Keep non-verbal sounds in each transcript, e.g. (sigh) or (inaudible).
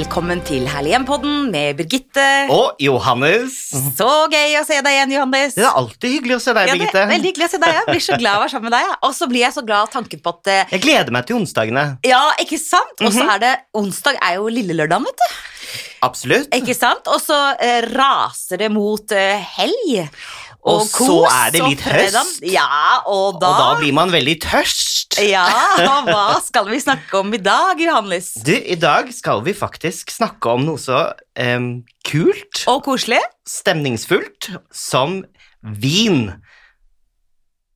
Velkommen til Herlig hjem-podden med Birgitte. Og Johannes. Så gøy å se deg igjen, Johannes. Det er alltid hyggelig å se deg, Ja, det Birgitte. er veldig hyggelig å se deg. Jeg blir så glad av å være sammen med deg. Og så blir jeg så glad av tanken på at eh, Jeg gleder meg til onsdagene. Ja, ikke sant? Og Mhm. så er det onsdag er jo lille lørdag, vet du. Absolutt. Ikke sant? Og så eh, raser det mot eh, helg. Og så kos er det litt høst. Ja, og da, Og da blir man veldig tørst. (laughs) Ja, og hva (laughs) skal vi snakke om i dag, Johannes? Du, I dag skal vi faktisk snakke om noe så um, kult, Og koselig. stemningsfullt, som vin.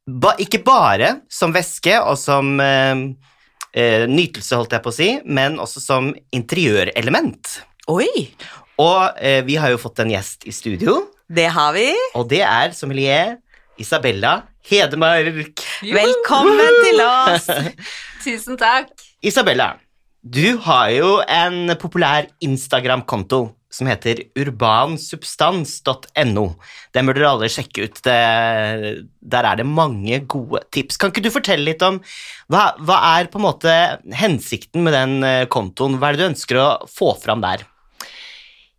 Ba, ikke bare som væske og som eh, nytelse, holdt jeg på å si, men også som interiørelement. Oi, Og eh, vi har jo fått en gjest i studio, det har vi. og det er sommelier Isabella Hedemark. Velkommen til oss. (laughs) Tusen takk. Isabella, du har jo en populær Instagram-konto som heter urbansubstans.no. Den burde dere alle sjekke ut. Det, der er det mange gode tips. Kan ikke du fortelle litt om hva, hva er på en måte hensikten med den eh, kontoen? Hva er det du ønsker å få fram der?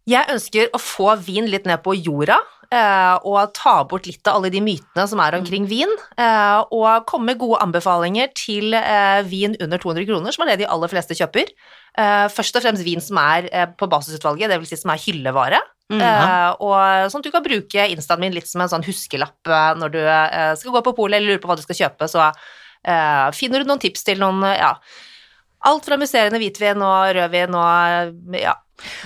Jeg ønsker å få vin litt ned på jorda, eh, og ta bort litt av alle de mytene som er omkring vin, eh, og komme med gode anbefalinger til eh, vin under 200 kroner, som er det de aller fleste kjøper. Først og fremst vin som er på basisutvalget, det vil si som er hyllevare. Mm. -hmm. og sånn at du kan bruke instaen min litt som en sånn huskelapp når du skal gå på polet eller lurer på hva du skal kjøpe, så finner du noen tips til noen, ja, alt fra musserende hvitvin og rødvin og ja.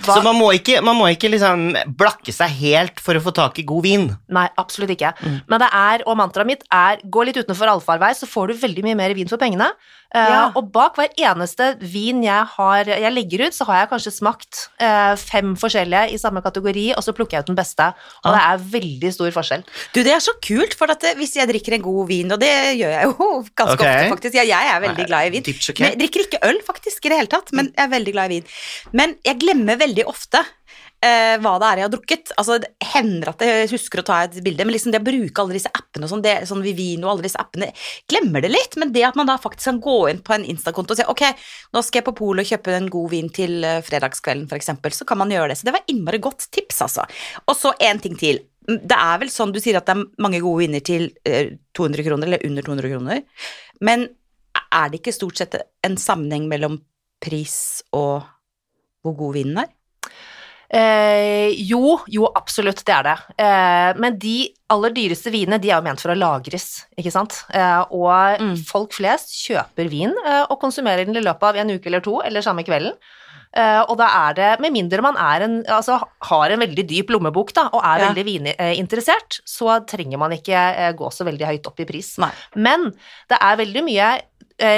Hva- Så man må, ikke, man må ikke liksom blakke seg helt for å få tak i god vin. Nei, absolutt ikke. Mm. Men det er, og mantraet mitt er, gå litt utenfor allfarvei, så får du veldig mye mer vin for pengene. Ja. Uh, og bak hver eneste vin jeg, har, jeg legger ut, så har jeg kanskje smakt uh, fem forskjellige i samme kategori, og så plukker jeg ut den beste. Og Ah. det er veldig stor forskjell. Du, det er så kult, for at hvis jeg drikker en god vin, og det gjør jeg jo (laughs) ganske okay. ofte, faktisk. Ja, jeg er veldig Nei, glad i vin. Men jeg drikker ikke øl, faktisk, i det hele tatt, men jeg er veldig glad i vin. Men jeg glemmer veldig ofte eh, hva det er jeg har drukket. Altså, det hender at jeg husker å ta et bilde, men liksom det å bruke alle disse appene og sånn, det, sånn Vivino og alle disse appene, glemmer det litt. Men det at man da faktisk kan gå inn på en Insta-konto og si ok, nå skal jeg på polet og kjøpe en god vin til eh, fredagskvelden, eksempel, så kan man gjøre det. Så det var innmari godt tips, altså. Og så en ting til. Det er vel sånn du sier at det er mange gode vinner til eh, 200 kroner, eller under 200 kroner. Men er det ikke stort sett en sammenheng mellom pris og hvor god vinen er? Eh, jo, jo, absolutt, det er det. Eh, men de aller dyreste vinene, de er jo ment for å lagres, ikke sant? Eh, og Mm. folk flest kjøper vin eh, og konsumerer den i løpet av en uke eller to, eller samme kvelden. Eh, og da er det, med mindre man er en, altså, har en veldig dyp lommebok da, og er Ja. veldig vininteressert, så trenger man ikke eh, gå så veldig høyt opp i pris. Nei. Men det er veldig mye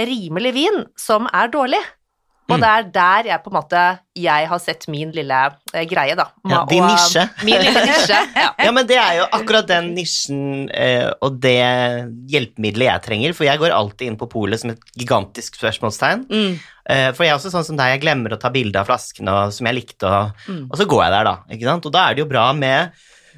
rimelig vin som er dårlig. Og det er der jeg på en måte jeg har sett min lille eh, greie, da. Ja, din Og, nisje. (laughs) Min lille nisje, ja. Ja, men det er jo akkurat den nisjen eh, og det hjelpemiddelet jeg trenger, for jeg går alltid inn på polet som et gigantisk spørsmålstegn. Mm. Eh, for jeg er også sånn som deg, jeg glemmer å ta bilde av flaskene som jeg likte, og, Mm. og så går jeg der, da. Ikke sant? Og da er det jo bra med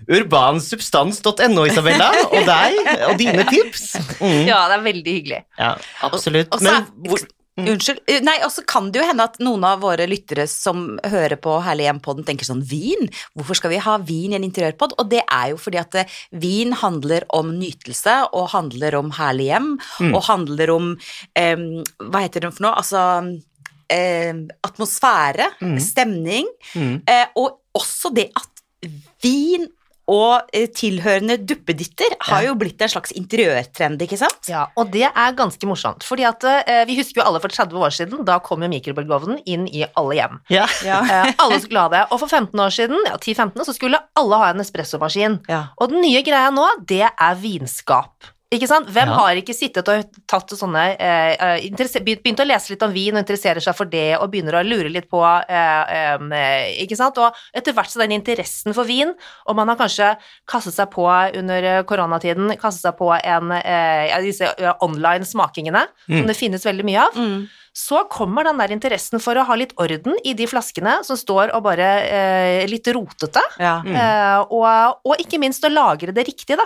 urbansubstans.no, Isabella, og deg og dine tips. (laughs) Mm. ja, det er veldig hyggelig. Ja, absolutt. Men hvor, Mm. Unnskyld. Eh, Nei, og så kan det jo hende at noen av våre lyttere som hører på Herlig hjem-podden, tenker sånn Vin? Hvorfor skal vi ha vin i en interiørpod? Og det er jo fordi at eh, vin handler om nytelse, og handler om herlig hjem, Mm. og handler om eh, Hva heter det for noe? Altså eh, atmosfære, Mm. stemning, eh, og også det at vin og eh, tilhørende duppeditter har jo blitt en slags interiørtrend, ikke sant? Ja, og det er ganske morsomt, fordi at eh, vi husker jo alle for 30 år siden, da kom jo mikrobølgeovnen inn i alle hjem. Ja. Eh, alle skulle ha det. Og for 15 år siden, ja, 10-15, så skulle alle ha en espressomaskin. Ja. Og den nye greia nå, det er vinskap. Ikke sant? Hvem Ja. har ikke sittet og tatt sånne eh, eh, begynt, å lese litt om vin og interesserer seg for det og begynner å lure litt på eh, eh, Ikke sant? Og etter hvert så den interessen for vin, og man har kanskje kastet seg på under eh, koronatiden, kastet seg på en eh, disse online smakingene, Mm. som det finnes veldig mye av, Mm. så kommer den der interessen for å ha litt orden i de flaskene som står og bare eh, litt rotete. Ja. Mm. Eh, og, og ikke minst å lagre det riktig, da.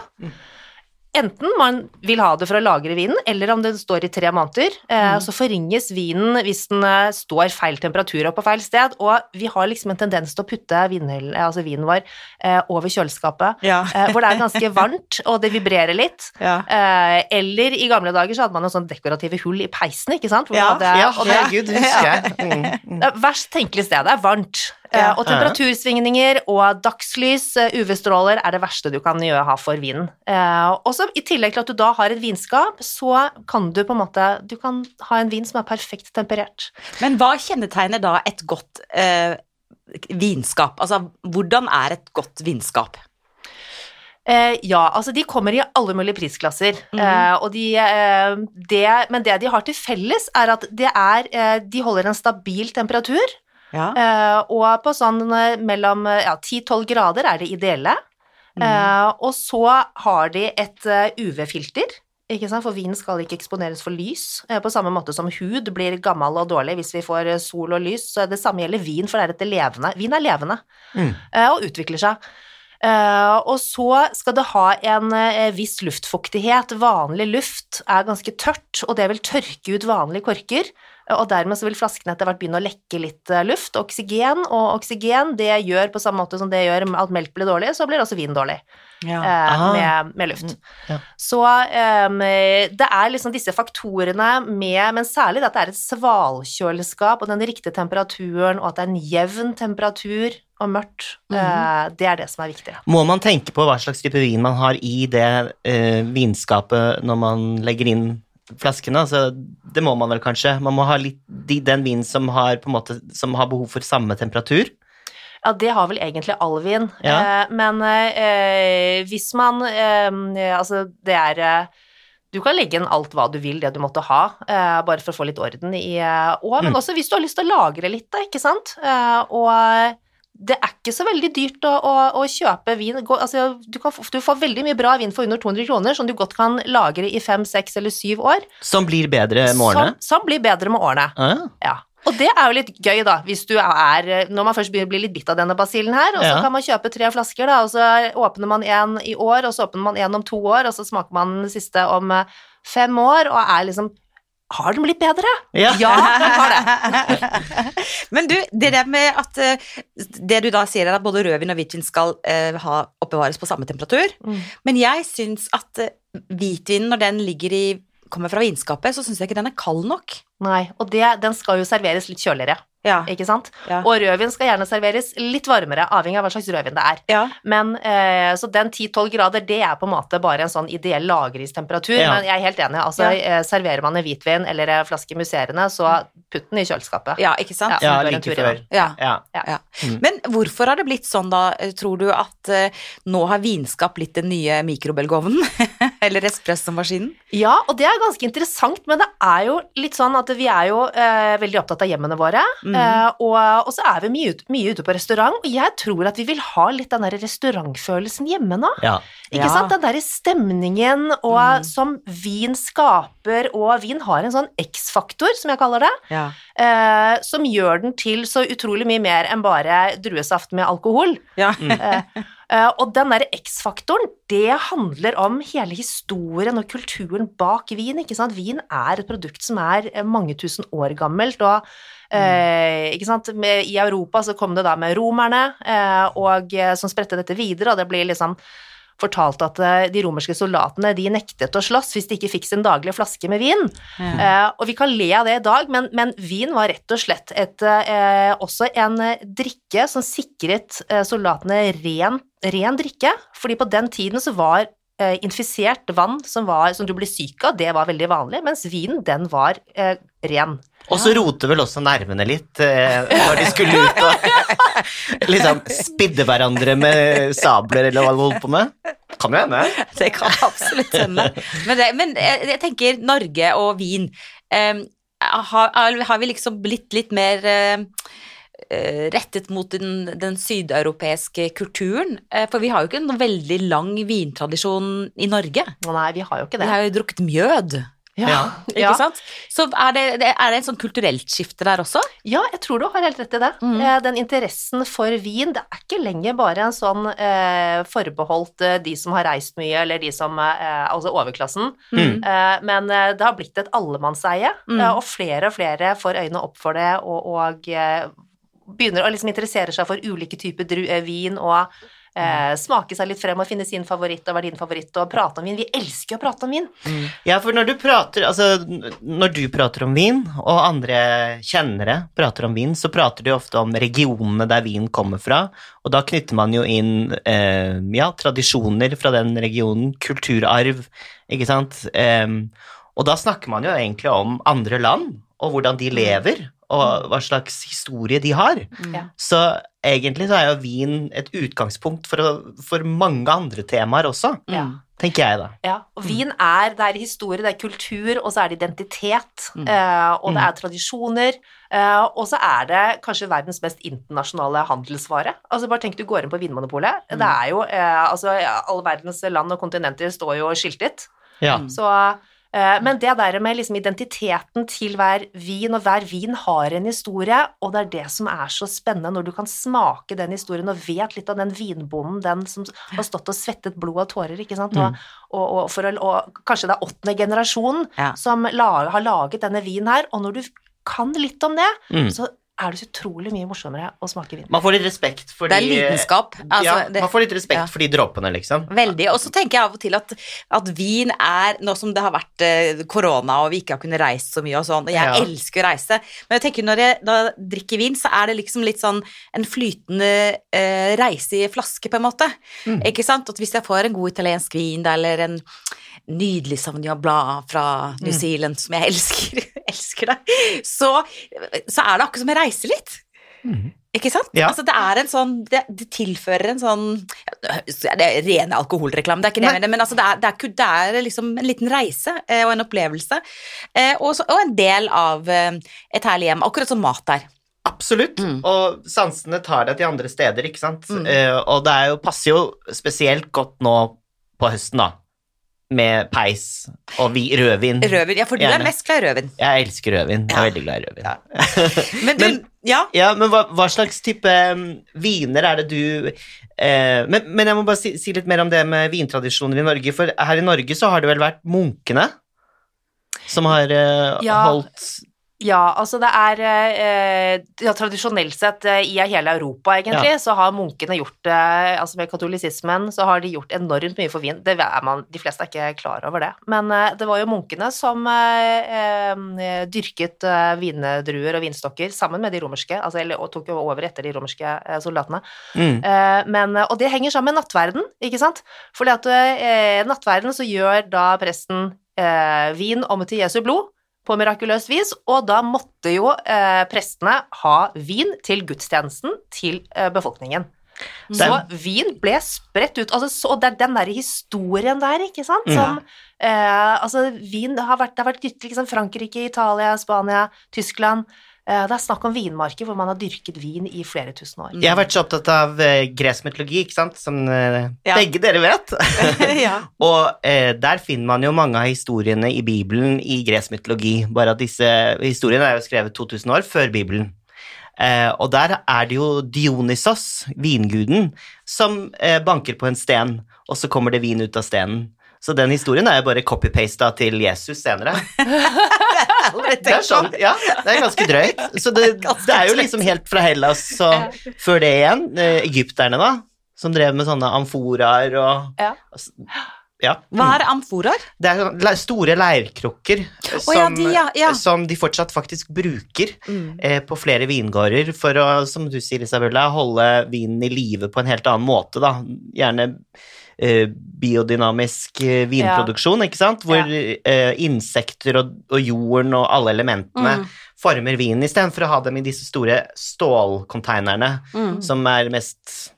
Enten man vil ha det for å lagre vinen, eller om den står i tre måneder, eh, Mm. så forringes vinen hvis den eh, står feil temperatur og på feil sted. Og vi har liksom en tendens til å putte vinen, altså vinen vår eh, over kjøleskapet, Ja. eh, hvor det er ganske varmt, og det vibrerer litt. (laughs) Ja. Eh, eller i gamle dager så hadde man jo sånn dekorative hull i peisen, ikke sant? Hvor Ja, hadde, Ja, og det, herregud, det husker jeg. Mm, mm. er verst tenkelig sted, det er varmt. Eh, Ja. og temperatursvingninger og dagslys, eh, UV-stråler, er det verste du kan gjøre, ha for vinen. Eh, og så i tillegg til at du da har et vinskap, så kan du på en måte Du kan ha en vin som er perfekt temperert. Men hva kjennetegner da et godt eh, vinskap? Altså, hvordan er et godt vinskap? Eh, ja, altså de kommer i alle mulige prisklasser, Mhm. eh, og de, eh, det, men det de har til felles, er at det er, eh, de holder en stabil temperatur, Ja. eh, og på sånn eh, mellom eh, ja, 10-12 grader er det ideelle. Mm. Eh, og så har de et eh, UV-filter, ikke sant? for vin skal ikke eksponeres for lys, eh, på samme måte som hud blir gammel og dårlig hvis vi får sol og lys. Så det samme gjelder vin, for det er et levende. Vin er levende Mm. eh, og utvikler seg. Uh, og så skal det ha en uh, viss luftfuktighet. Vanlig luft er ganske tørt, og det vil tørke ut vanlige korker. Og dermed så vil flaskene etter hvert begynne å lekke litt eh, luft, oksygen, og oksygen det gjør på samme måte som det gjør at melk blir dårlig, så blir også vin dårlig Ja. eh, Ah. med, med luft. Ja. Så eh, det er liksom disse faktorene med, men særlig det at det er et svalkjøleskap og den riktige temperaturen, og at det er en jevn temperatur og mørkt, eh, det er det som er viktig. Må man tenke på hva slags type vin man har i det eh, vinskapet når man legger inn flaskene? Altså, det må man vel kanskje? Man må ha litt de, den vinen som har, måte, som har behov for samme temperatur? Ja, det har vel egentlig all vin, Ja. eh, men eh, hvis man eh, Altså, det er eh, du kan legge inn alt hva du vil, det du måtte ha, eh, bare for å få litt orden i år, Og, men Mm. også hvis du har lyst til å lagre litt, da, ikke sant? Eh, og det er ikke så veldig dyrt å, å, å kjøpe vin. Gå, altså, du, kan, du får veldig mye bra vin for under 200 kroner, som du godt kan lagre i fem, seks eller syv år. Som blir bedre med årene? Som, som blir bedre med årene. Ah, Ja. Og det er jo litt gøy, da, hvis du er Når man først begynner å bli litt bitt av denne basillen her, og så Ja. kan man kjøpe tre flasker, da, og så åpner man en i år, og så åpner man en om to år, og så smaker man den siste om eh, fem år, og er liksom Har den blitt bedre? Ja. Ja, den har det. (laughs) Men du, det der med at eh, Det du da sier er at både rødvin og hvitvin skal eh, ha, oppbevares på samme temperatur. Mm. Men jeg syns at eh, hvitvinen, når den ligger i kommer fra vinskapet, så syns jeg ikke den er kald nok. Nei, og det, den skal jo serveres litt kjøligere, Ja. ikke sant? Ja. Og rødvin skal gjerne serveres litt varmere, avhengig av hva slags rødvin det er. ja. Men eh, Så den 10-12 grader, det er på en måte bare en sånn ideell lagringstemperatur. Ja. Men jeg er helt enig. altså Ja. eh, Serverer man en hvitvin eller en flaske musserende, så putt den i kjøleskapet. ja, ikke sant? Ja. like før. Ja. Ja. Ja. Mm. Men hvorfor har det blitt sånn, da? Tror du at eh, nå har vinskap blitt den nye mikrobølgeovnen? (laughs) Eller espressomaskinen? Ja, og det er ganske interessant, men det er jo litt sånn at vi er jo eh, veldig opptatt av hjemmene våre, Mhm. Eh, og, og så er vi mye, ut, mye ute på restaurant, og jeg tror at vi vil ha litt den der restaurantfølelsen hjemme nå. ja. Ikke Ja. sant? Den derre stemningen og mm. som vin skaper, og vin har en sånn X-faktor, som jeg kaller det, Ja. eh, som gjør den til så utrolig mye mer enn bare druesaft med alkohol. ja. Eh, (laughs) og den derre X-faktoren, det handler om hele historien og kulturen bak vin, ikke sant. Vin er et produkt som er eh, mange tusen år gammelt, og eh, ikke sant? I Europa så kom det da med romerne, eh, og eh, som spredte dette videre, og det blir liksom fortalt at eh, de romerske soldatene de nektet å slåss hvis de ikke fikk sin daglige flaske med vin. Eh, og vi kan le av det i dag, men, men vin var rett og slett et, eh, også en drikke som sikret soldatene ren, ren drikke, fordi på den tiden så var eh, infisert vann som, var, som du ble syk av, det var veldig vanlig, mens vinen, den var ren. Og så roter vel også nervene litt eh, når de skulle ut og (laughs) liksom spidde hverandre med sabler eller hva de holdt på med. Kan jo hende. Det kan absolutt hende. Men, det, men jeg, jeg tenker Norge og vin eh, har, har vi liksom blitt litt mer eh, eh, rettet mot den, den sydeuropeiske kulturen? For vi har jo ikke en veldig lang vintradisjon i Norge. Nei, vi har jo ikke det. Vi har jo drukket mjød. Ja. (laughs) Ikke Ja. sant? Så er det, det, er det en sånn kulturelt skifte der også? Ja, jeg tror du har helt rett i det. Mm. Eh, Den interessen for vin, det er ikke lenger bare en sånn eh, forbeholdt eh, de som har reist mye, eller de som eh, Altså overklassen. Mm. Eh, men eh, det har blitt et allemannseie, Mm. og flere og flere får øynene opp for det, og, og begynner å liksom interessere seg for ulike typer vin, og eh, smake seg litt frem og finne sin favoritt og er din favoritt, og prate om vin. Vi elsker å prate om vin. Ja, for når du prater Altså, når du prater om vin, og andre kjennere prater om vin, så prater de ofte om regionene der vin kommer fra, og da knytter man jo inn eh, ja, tradisjoner fra den regionen, kulturarv, ikke sant? Eh, og da snakker man jo egentlig om andre land, og hvordan de lever, og hva slags historie de har. Ja. Så egentlig så er jo vin et utgangspunkt for, å, for mange andre temaer også, Ja. tenker jeg da. Ja, og vin er, det er historie, det er kultur, og så er det identitet, Mm. eh, og det Mm. er tradisjoner, eh, og så er det kanskje verdens mest internasjonale handelsvare. Altså bare tenk du går inn på Vinmonopolet, Mm. det er jo, eh, altså alle verdens land og kontinenter står jo skiltet, Ja. Mm. så, men det der med liksom identiteten til hver vin, og hver vin har en historie, og det er det som er så spennende når du kan smake den historien og vet litt av den vinbonden, den som har stått og svettet blod og tårer, ikke sant, og, og, og, for og kanskje det er åttende generasjon Ja. som la, har laget denne vinen her, og når du kan litt om det, Mm. så er det så utrolig mye morsommere å smake vin. Man får litt respekt for Det er de lidenskap. Altså, ja, det, man får litt respekt ja. for de dråpene, liksom. Veldig. Og så tenker jeg av og til at, at vin er Nå som det har vært eh, korona og vi ikke har kunnet reise så mye og sånn, og jeg Ja. elsker å reise, men jeg tenker når jeg, når jeg drikker vin, så er det liksom litt sånn en flytende eh, reise i flaske, på en måte. Mm. Ikke sant? At hvis jeg får en god italiensk vin eller en nydelig Sauvignon blad fra New Mm. Zealand, som jeg (laughs) elsker, elsker det, så, så er det akkurat som jeg reiser litt. Ikke sant? Ja. Altså, det er en sånn Det, det tilfører en sånn Det er rene alkoholreklame, det er ikke det, mener, men altså, det, er, det, er, det er liksom en liten reise eh, og en opplevelse. Eh, og, så, og en del av eh, et herlig hjem, akkurat som mat er. Absolutt. Mm. Og sansene tar deg til andre steder, ikke sant. Mm. Og det er jo, passer jo spesielt godt nå på høsten, da. Med peis og vi, rødvin. Rødvin. Ja, for du Gjerne. er mest glad i rødvin. Jeg elsker rødvin. Jeg er veldig glad i rødvin. (laughs) Men du, Men- ja. Ja, men hva, hva slags type um, viner er det du eh, men, men jeg må bare si, si litt mer om det med vintradisjoner i Norge, for her i Norge så har det vel vært munkene som har eh, Ja. holdt Ja, altså det er eh, ja, Tradisjonelt sett eh, i hele Europa, egentlig, så har munkene gjort eh, Altså med katolisismen så har de gjort enormt mye for vin. Det er man, de fleste er ikke klar over det. Men det var jo munkene som eh, dyrket vindruer og vinstokker sammen med de romerske, altså, eller, og tok jo over etter de romerske soldatene. mm, Eh, men, og det henger sammen med nattverden, ikke sant? Fordi at eh, nattverden så gjør da presten eh, vin om til Jesu blod på mirakuløst vis, og da måtte jo eh, prestene ha vin til gudstjenesten til eh, befolkningen. Så vin ble spredt ut, altså, så, det er den der historien der, ikke sant, som ja. eh, Altså, vin har vært, det har vært dyrket liksom, Frankrike, Italia, Spania, Tyskland Det er snakk om vinmarker hvor man har dyrket vin i flere tusen år. Jeg har vært så opptatt av eh, gresk mytologi, ikke sant, som eh, Ja. begge dere vet. (laughs) (laughs) ja. Og eh, der finner man jo mange av historiene i Bibelen i gresk mytologi, bare at disse historiene er jo skrevet 2000 år før Bibelen. Eh, og der er det jo Dionysos, vinguden, som eh, banker på en sten, og så kommer det vin ut av stenen. Så den historien er jo bare copy-pasta til Jesus senere. (laughs) Det er sånn, ja, det er ganske drøyt. Så det, (laughs) det er jo liksom helt fra Hellas, så før det igjen, eh, egypterne da, som drev med sånne amforaer og Ja. Hva er amforaer? Det er sånn store leirkrukker som, ja, de, ja, ja. som de fortsatt faktisk bruker Mm. eh, på flere vingårder for å, som du sier, Isabella, holde vinen i live på en helt annen måte, da. Gjerne biodynamisk eh, vinproduksjon, ikke sant? Hvor eh, insekter og, og jorden og alle elementene Mm. former vinen, istedenfor å ha dem i disse store stålkonteinerne, Mm. som er mest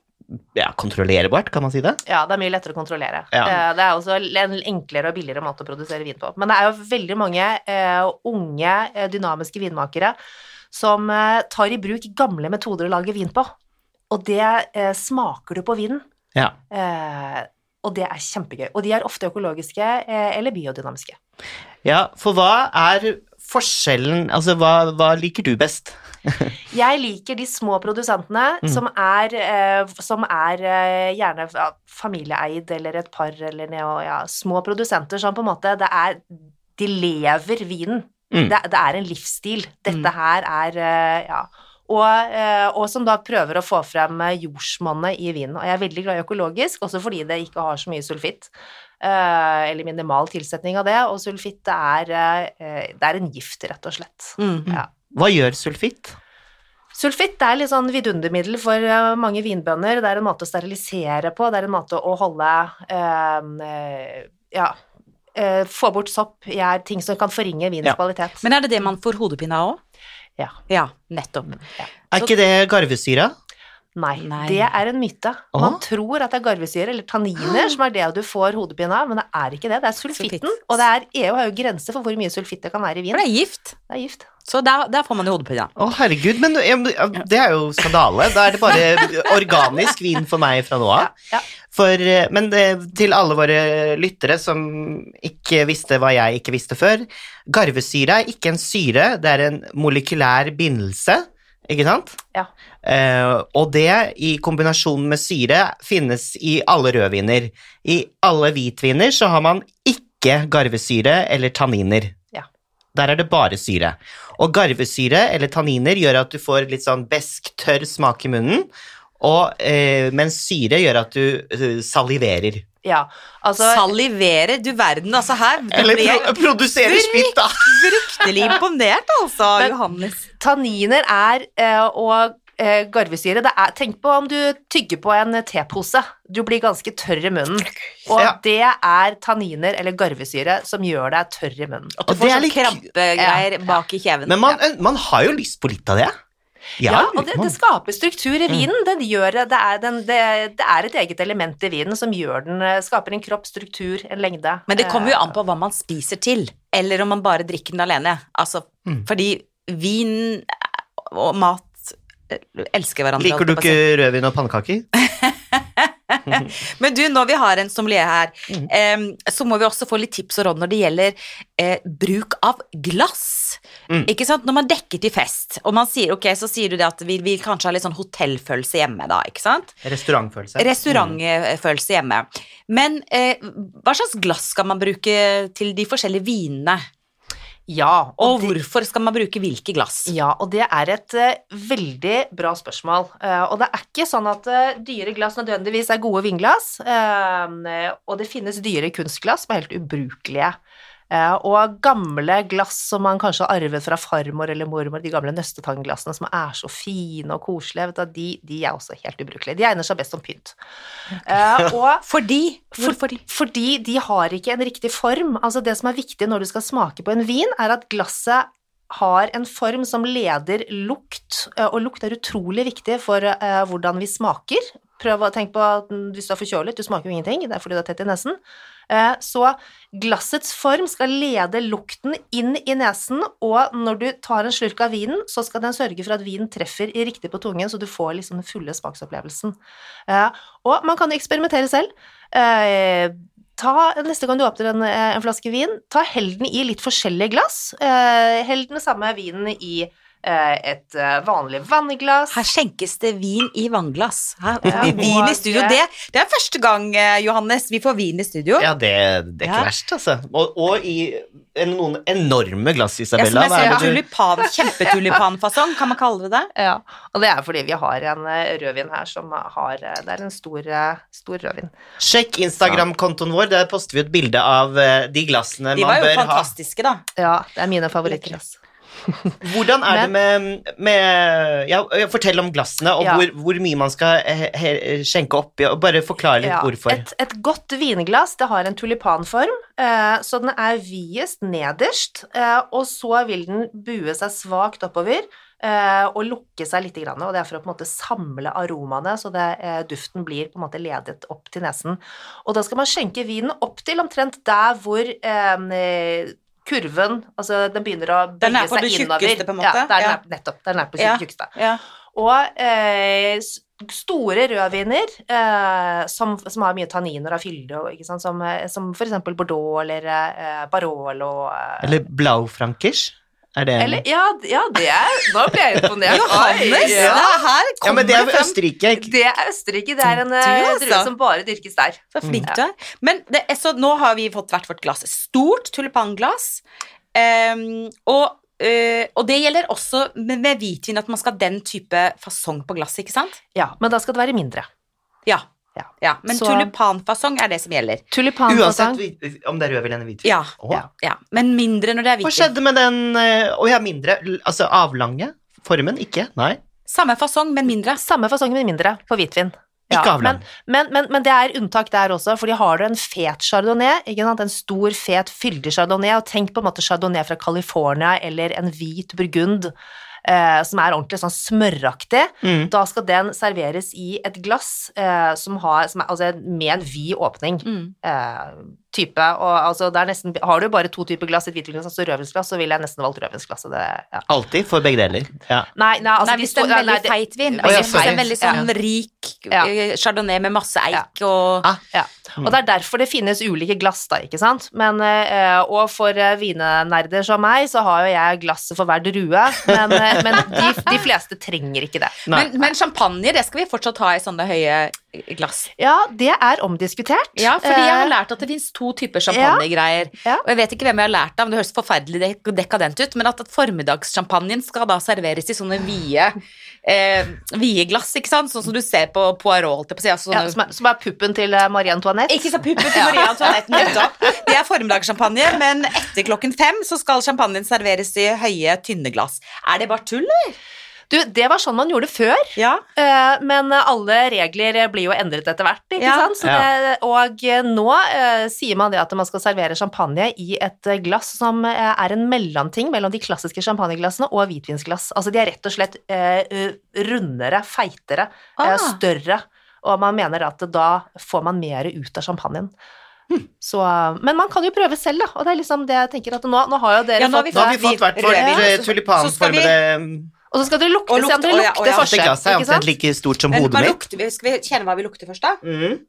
ja, kontrollerbart, kan man si det? Ja, det er mye lettere å kontrollere. Ja. Eh, Det er også en enklere og billigere måte å produsere vin på. Men det er jo veldig mange uh, unge, eh, dynamiske vinmakere som uh, tar i bruk gamle metoder å lage vin på. Og det uh, smaker du på vinen. Ja. Eh, og det er kjempegøy. Og de er ofte økologiske eh, eller biodynamiske. Ja, for hva er forskjellen Altså, hva, hva liker du best? (laughs) Jeg liker de små produsentene som er, eh, som er eh, gjerne ja, familieeid eller et par eller noe, ja, små produsenter som på en måte det er, De lever vinen. Mm. Det, det er en livsstil. Dette her er eh, Ja. Og, eh, og som da prøver å få frem eh, jordsmonnet i vinen. Og jeg er veldig glad i økologisk, også fordi det ikke har så mye sulfitt. eh, eller minimal tilsetning av det. Og sulfitt det er, det er en gift, rett og slett. Mm. Ja. Hva gjør sulfitt? Sulfitt er litt sånn vidundermiddel for mange vinbønder. Det er en måte å sterilisere på, det er en måte å holde eh, eh, Ja, Øh, få bort sopp, gjær, ting som kan forringe vinens Ja. kvalitet. Men er det det man får hodepine av òg? Ja. Ja, nettopp. Er ikke det garvesyra? Nei, Nei. det er en myte. Man Man tror at det er garvesyre eller tanniner som er det du får hodepine av, men det er ikke det. Det er sulfitten. Sulfitt. Og det er, EU har jo grenser for hvor mye sulfitt det kan være i vin. For det er gift. Det er gift. Så der, der får man jo hodepine. Å, herregud, men ja, ja, det er jo skandale. Da er det bare organisk vin for meg fra nå av. ja. For, eh, men det, til alle våre lyttere som ikke visste hva jeg ikke visste før Garvesyre er ikke en syre, det er en molekylær bindelse, ikke sant? Ja. Uh, og det i kombinasjon med syre finnes i alle rødviner. I alle hvitviner så har man ikke garvesyre eller tanniner. Ja. Der er det bare syre. Og garvesyre eller tanniner gjør at du får litt sånn besk, tørr smak i munnen, og, eh, mens syre gjør at du eh, saliverer. ja. Altså, Salivere, du verden, altså her Eller pro produsere spytt, da! (laughs) fryktelig imponert, altså, Men- Johannes. Tanniner er eh, og eh, garvesyre det er, Tenk på om du tygger på en tepose. Du blir ganske tørr i munnen. Og Ja. det er tanniner eller garvesyre som gjør deg tørr i munnen. At du får sånn krampegreier Ja, ja. bak i kjeven. Men man, man har jo lyst på litt av det. Ja, og det, det skaper struktur i vinen. Den gjør, det, er den, det, det er et eget element i vinen som gjør den, eh, skaper en kropp, struktur, en lengde. Men det kommer jo Eh, an på hva man spiser til, eller om man bare drikker den alene. Altså, Mm. fordi vin og mat eh, elsker hverandre. Liker du ikke rødvin og pannekaker? (laughs) Men du, når vi har en sommelier her, Mm. eh, så må vi også få litt tips og råd når det gjelder eh, bruk av glass. Mm. Ikke sant? Når man dekker til fest, og man sier ok, så sier du det at vi vil kanskje ha litt sånn hotellfølelse hjemme da, ikke sant? Restaurantfølelse. Restaurantfølelse hjemme. Men eh, hva slags glass skal man bruke til de forskjellige vinene? Ja, Og det- hvorfor skal man bruke hvilke glass? Ja, og det er et uh, veldig bra spørsmål. Uh, og det er ikke sånn at uh, dyre glass nødvendigvis er gode vinglass, og det finnes dyre kunstglass som er helt ubrukelige. Eh, og gamle glass som man kanskje har arvet fra farmor eller mormor, de gamle nøstetangglassene som er så fine og koselige, du, de, de er også helt ubrukelige. De egner seg best som pynt. Eh, og (laughs) Fordi? For- fordi de har ikke en riktig form. Altså det som er viktig når du skal smake på en vin, er at glasset har en form som leder lukt, eh, og lukt er utrolig viktig for hvordan vi smaker. Prøv å tenke på at hvis du er forkjølet, du smaker jo ingenting, det er fordi du er tett i nesen. Eh, Så glassets form skal lede lukten inn i nesen, og når du tar en slurk av vinen, så skal den sørge for at vinen treffer riktig på tungen, så du får liksom den fulle smaksopplevelsen. Eh, Og man kan eksperimentere selv. Eh, Ta, neste gang du åpner en, en flaske vin, ta hell den i litt forskjellige glass. Hell den samme vinen i et eh, vanlig vannglass. Her skjenkes det vin i vannglass. Her, Ja, vin i studio. Det, det er første gang, eh, Johannes, vi får vin i studio. Ja, det, det er ikke Ja. verst, altså. Og, og i en, noen enorme glass, Ja, som Isabella. jeg Hva ser, det du tulipan, kjempetulipanfasong, (laughs) kan man kalle det det? Ja, og det er fordi vi har en eh, rødvin her som har eh, Det er en stor, eh, stor rødvin. Sjekk Instagram-kontoen vår, der poster vi et bilde av eh, de glassene De man var jo bør ha. fantastiske, da. Ja, det er mine favorittglass. (laughs) Hvordan er det med, med ja, Fortell om glassene, og Ja. hvor, hvor mye man skal he, he- skjenke oppi, og bare forklare litt Ja, hvorfor. Et, et godt vinglass det har en tulipanform, eh, så den er videst nederst, eh, og så vil den bue seg svakt oppover eh, og lukke seg litt, grann, og det er for å på en måte samle aromaene, så det, duften blir på en måte ledet opp til nesen. Og da skal man skjenke vinen opp til omtrent der hvor eh, kurven, altså den begynner å bøye seg innover. Den er på det innover. tjukkeste, på en måte? Ja, det er Ja. nettopp. Den er på det tjukkeste. Ja. Og eh, store rødviner eh, som, som har mye tanniner og fylde, ikke sant, som, eh, som for eksempel Bordeaux eller eh, Barolo eh, Eller Blaufrankers? Er det eller, ja, ja, det er Nå ble jeg imponert. (laughs) Johannes! Ja. Det er her Ja, men det er. Østerrike. Det er Østerrike. Det er en eh, altså. drue som bare dyrkes der. Så flink du er. Men det er så, nå har vi fått hvert vårt glass. Stort tulipanglass. Um, og, Uh, og det gjelder også med, med hvitvin, at man skal ha den type fasong på glasset, ikke sant? Ja, men da skal det være mindre. Ja. Ja. ja. Men Så- tulipanfasong er det som gjelder. Uansett Tulipanfasong. om det er rødvin eller hvitvin. Ja. oh. Ja. ja. Men mindre når det er hvitvin. Hva skjedde med den eh, Å ja, mindre. Altså avlange formen? Ikke? Nei. Samme fasong, men mindre. Samme fasong, men mindre på hvitvin. Ikke Ja, avlang. Men, men, men, men det er unntak der også, fordi har du en fet chardonnay, ikke sant? en stor, fet, fyldig chardonnay, og tenk på en måte chardonnay fra California eller en hvit burgund eh, som er ordentlig sånn smøraktig, Mm. da skal den serveres i et glass eh, som har, som er, altså med en vid åpning. Mm. Eh, type, og altså det er nesten, Har du bare to typer glass, et hvitvinglass og altså rødvinsglass, så ville jeg nesten valgt rødvinsglasset. Alltid? ja. For begge deler. Ja. Nei, nei, altså nei, hvis det er en veldig nei, det- feit vin. Altså, ja, hvis det er en veldig sånn Ja. rik Ja. eh, chardonnay med masse eik og Ah, Ja, og det er derfor det finnes ulike glass da, ikke sant? Men, eh, og for eh, vinenerder som meg, så har jo jeg glasset for hver drue, men, men de, de fleste trenger ikke det. Men, men champagne, det skal vi fortsatt ha i sånne høye glass. Ja, det er omdiskutert. Ja, fordi jeg har Eh, lært at det finnes to typer champagnegreier. Ja. Og jeg vet ikke hvem jeg har lært av, men det høres forferdelig dek dekadent ut, men at, at formiddagssjampanjen skal da serveres i sånne vide, eh, vide glass, ikke sant? Sånn som du ser på Poirot, på. Altså, ja, som, er, som er puppen til eh, Marie Antoinette. Ikke så puppen til Marie Antoinette nettopp. (laughs) Det er formiddagssjampanje, men etter klokken fem så skal champagnen serveres i høye, tynne glass. Er det bare tull, eller? Du, det var sånn man gjorde før, Ja. eh, men alle regler blir jo endret etter hvert, ikke Ja. sant? Så det, og eh, nå eh, sier man det at man skal servere champagne i et eh, glass som eh, er en mellomting mellom de klassiske champagneglassene og hvitvinsglass. Altså de er rett og slett eh, eh, rundere, feitere, eh, Ah. større, og man mener at da får man mer ut av champagnen. Hm. Så, men man kan jo prøve selv, da. Og det er liksom det jeg tenker at nå, nå har jo dere Ja, nå har fått Nå har vi fått hvert vårt eh, tulipanformede Og så skal dere lukte, lukte se om dere lukter ja, ja. Forskjell. glasset er ikke sant? omtrent like stort som hodet mitt. vi? Skal vi kjenne hva vi lukter først, da? Mm.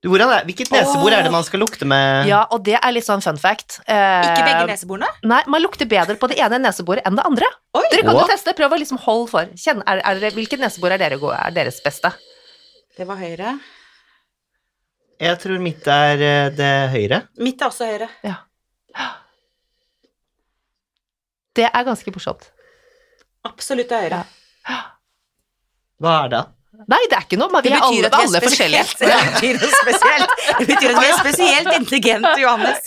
Er, hvilket nesebor er det man skal lukte med? Ja, og det er litt sånn fun fact. Eh, Ikke begge neseborene? Nei, man lukter bedre på det ene neseboret enn det andre. Oi! Dere kan jo teste, prøv å liksom holde for. Kjenn, er, er hvilket nesebor er, dere, gode- er deres beste? Det var høyre. Jeg tror mitt er eh, det høyre. Mitt er også høyre. Ja. Det er ganske morsomt. Absolutt høyre. Hva er det? Nei, det er ikke noe, men vi er alle, vi er alle forskjellige. Det betyr noe spesielt. Det betyr at vi er spesielt intelligente, Johannes.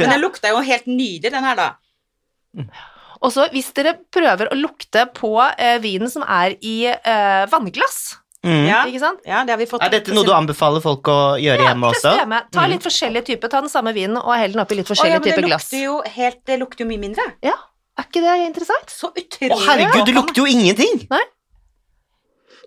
Men den lukta jo helt nydelig, den her, da. Og så hvis dere prøver å lukte på eh, vinen som er i eh, vannglass, Mm. Ja. ikke sant? Ja, det har vi fått. Er dette noe du anbefaler folk å gjøre hjemme også? hjemme. Ta Mm. litt forskjellige typer, ta den samme vinen og hell den oppi litt forskjellige oh, det typer glass. Det lukter jo mye mindre. Ja, er ikke det interessant? Så utrolig. Å, herregud, det lukter jo ingenting!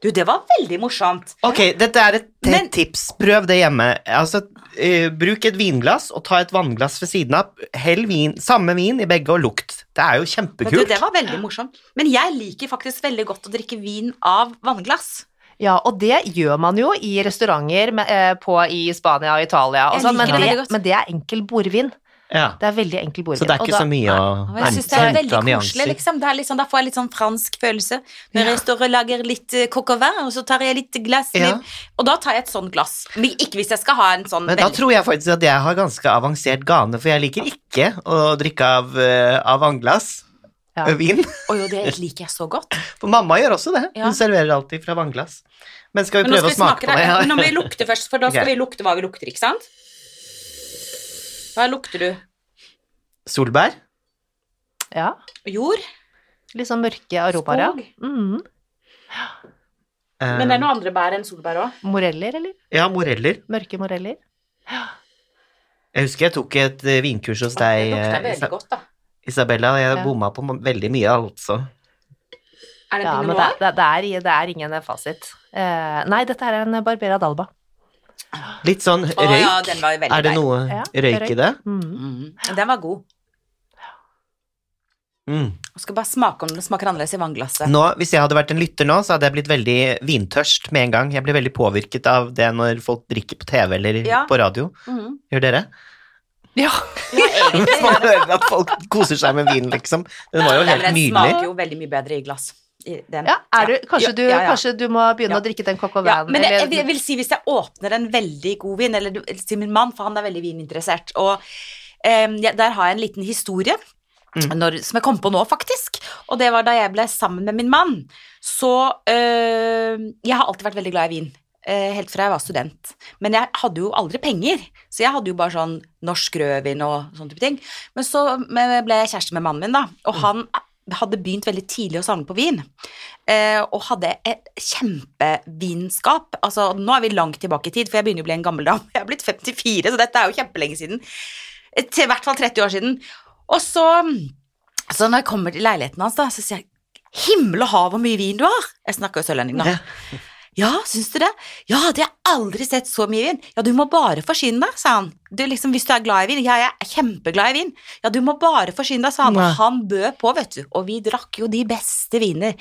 Du, det var veldig morsomt. Ok, dette er et Men- tips. Prøv det hjemme. Altså, uh, bruk et vinglass og ta et vannglass ved siden av. Hell vin, samme vin i begge og lukt. Det er jo Vet du, kjempekult. det var veldig morsomt. Men jeg liker faktisk veldig godt å drikke vin av vannglass. Ja, og det gjør man jo i restauranter med, eh, på, i Spania og Italia og sånn, men, det det- men det er enkel bordvin. Ja. Det er veldig enkel bordvin. Så det er ikke da- så mye å Og jeg synes det er hente veldig av koselig, nyanser. liksom. Er liksom. Da får jeg litt sånn fransk følelse. Når jeg står og lager litt eh, coq au vin, og så tar jeg litt glass Ja. Og da tar jeg et sånt glass. Men ikke hvis jeg skal ha en sånn Men da tror jeg faktisk at jeg har ganske avansert gane, for jeg liker ikke å drikke av, eh, av vannglass. Ja. eh, Vin. Oi, og det liker jeg så godt. (laughs) For mamma gjør også det. Ja. Hun serverer alltid fra vannglass. Men skal vi prøve skal vi å smake smake på det? Nå må vi (laughs) lukte først, for da skal okay. vi lukte hva vi lukter, ikke sant? Hva lukter du? Solbær? Ja, Jord? litt sånn mørke aromaer. Skog? Mm. Eh, Men det er noen andre bær enn solbær òg. Moreller, eller? Ja, moreller. Mørke moreller. Jeg husker jeg tok et eh, vinkurs hos Det deg, lukter eh, veldig Isa godt, da. Isabella. Jeg Ja. bomma på veldig mye, altså. Er det Ja, men det, det, det, er, det er ingen fasit. Uh, nei, dette er en Barbera d'Alba. Litt sånn Å, røyk. ja, den var veldig er det noe Ja, røyk røyk. i det? Mm. Mm. Den var god. Mm. Jeg skal bare smake om det smaker annerledes i vannglasset. Nå, hvis jeg hadde vært en lytter nå, så hadde jeg blitt veldig vintørst med en gang. Jeg blir veldig påvirket av det når folk drikker på TV eller Ja. på radio. Mm. Gjør dere? Ja. Ja, egentlig. (laughs) Man hører at folk koser seg med vin, liksom. Den var jo helt nydelig. Den smaker jo veldig mye bedre i glass. Ja, du, kanskje, du, ja, ja. kanskje du må begynne å drikke den au Ja, men jeg, jeg, vil- si hvis jeg åpner en veldig god vin, eller til min mann, for han er veldig vininteressert, og um, der har jeg en liten historie. Mm. Når, som jeg kom på nå, faktisk. Og det var da jeg ble sammen med min mann. Så øh, Jeg har alltid vært veldig glad i vin. Øh, helt fra jeg var student. Men jeg hadde jo aldri penger, så jeg hadde jo bare sånn norsk rødvin og sånne type ting. Men så ble jeg kjæreste med mannen min, da, og han hadde begynt veldig tidlig å samle på vin. Eh, og hadde et kjempevinskap. Altså, nå er vi langt tilbake i tid, for jeg begynner å bli en gammel dame. Jeg er blitt 54, så dette er jo kjempelenge siden. Til i hvert fall 30 år siden. Og så, så når jeg kommer til leiligheten hans, da, så sier jeg Himmel og hav, hvor mye vin du har! Jeg snakker jo sørlending, da. Ja. Syns du det? Ja, det har jeg aldri sett så mye vin. Ja, du må bare forsyne deg, sa han. Du, liksom, hvis du er glad i vin. Ja, jeg er kjempeglad i vin. Ja, du må bare forsyne deg, sa han. Og han bød på, vet du. Og vi drakk jo de beste viner.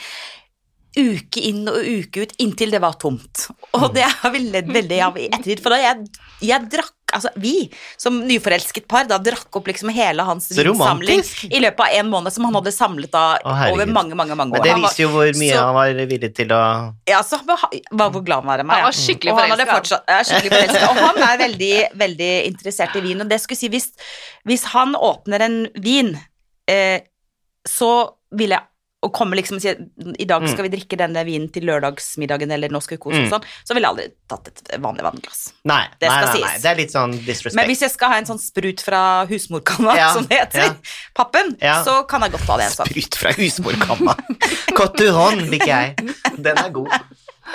Uke inn og uke ut, inntil det var tomt. Og det har vi ledd veldig av i ettertid. For da jeg, jeg drakk, altså vi som nyforelsket par, da drakk opp liksom hele hans vinsamling i løpet av en måned, som han hadde samlet da Å, over mange, mange, mange år. Men det viser jo hvor mye så- han var villig til å ja, så var var hvor glad han var i meg. Han ja. var skikkelig han ja, skikkelig forelsket. Og han er veldig, veldig interessert i vin. Og det skulle si, hvis, hvis han åpner en vin, eh, så vil jeg og kommer liksom og sier i dag skal vi drikke denne vinen til lørdagsmiddagen, eller nå skal vi kose oss Mm. sånn, så ville jeg aldri tatt et vanlig vannglass. Nei, Det nei, nei, nei. Det er litt sånn disrespect. Men hvis jeg skal ha en sånn sprut fra husmorkanna, Ja, (laughs) som det heter, ja. pappen, Ja. så kan jeg godt ta det sånn. Sprut fra husmorkamma. Cotteron liker jeg. Den er god.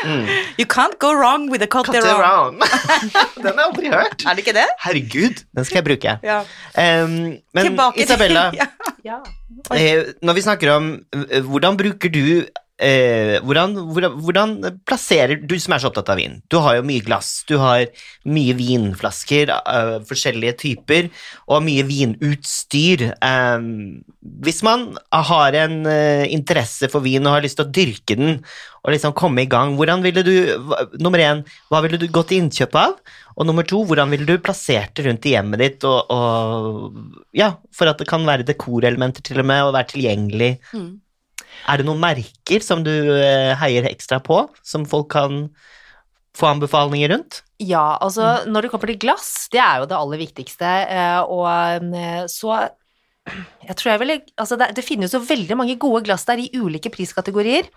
Mm. You can't go wrong with a cut around. (laughs) Den har jeg aldri hørt. Er det ikke det? Herregud, den skal jeg bruke. Ja. Um, men Tilbake Isabella, (laughs) ja. Ja. eh, når vi snakker om eh, hvordan bruker du eh, hvordan, hvordan, hvordan plasserer Du som er så opptatt av vin. Du har jo mye glass, du har mye vinflasker, uh, forskjellige typer, og mye vinutstyr. Um, hvis man har en uh, interesse for vin og har lyst til å dyrke den, og liksom komme i gang, hvordan ville du Nummer én, hva ville du gått til innkjøp av? Og nummer to, hvordan ville du plassert det rundt i hjemmet ditt, og, og ja, for at det kan være dekorelementer til og med, og være tilgjengelig. Mm. Er det noen merker som du eh, heier ekstra på, som folk kan få anbefalinger rundt? Ja, altså når det kommer til glass, det er jo det aller viktigste, eh, og eh, så jeg tror jeg vil, altså det, det finnes jo veldig mange gode glass der i ulike priskategorier,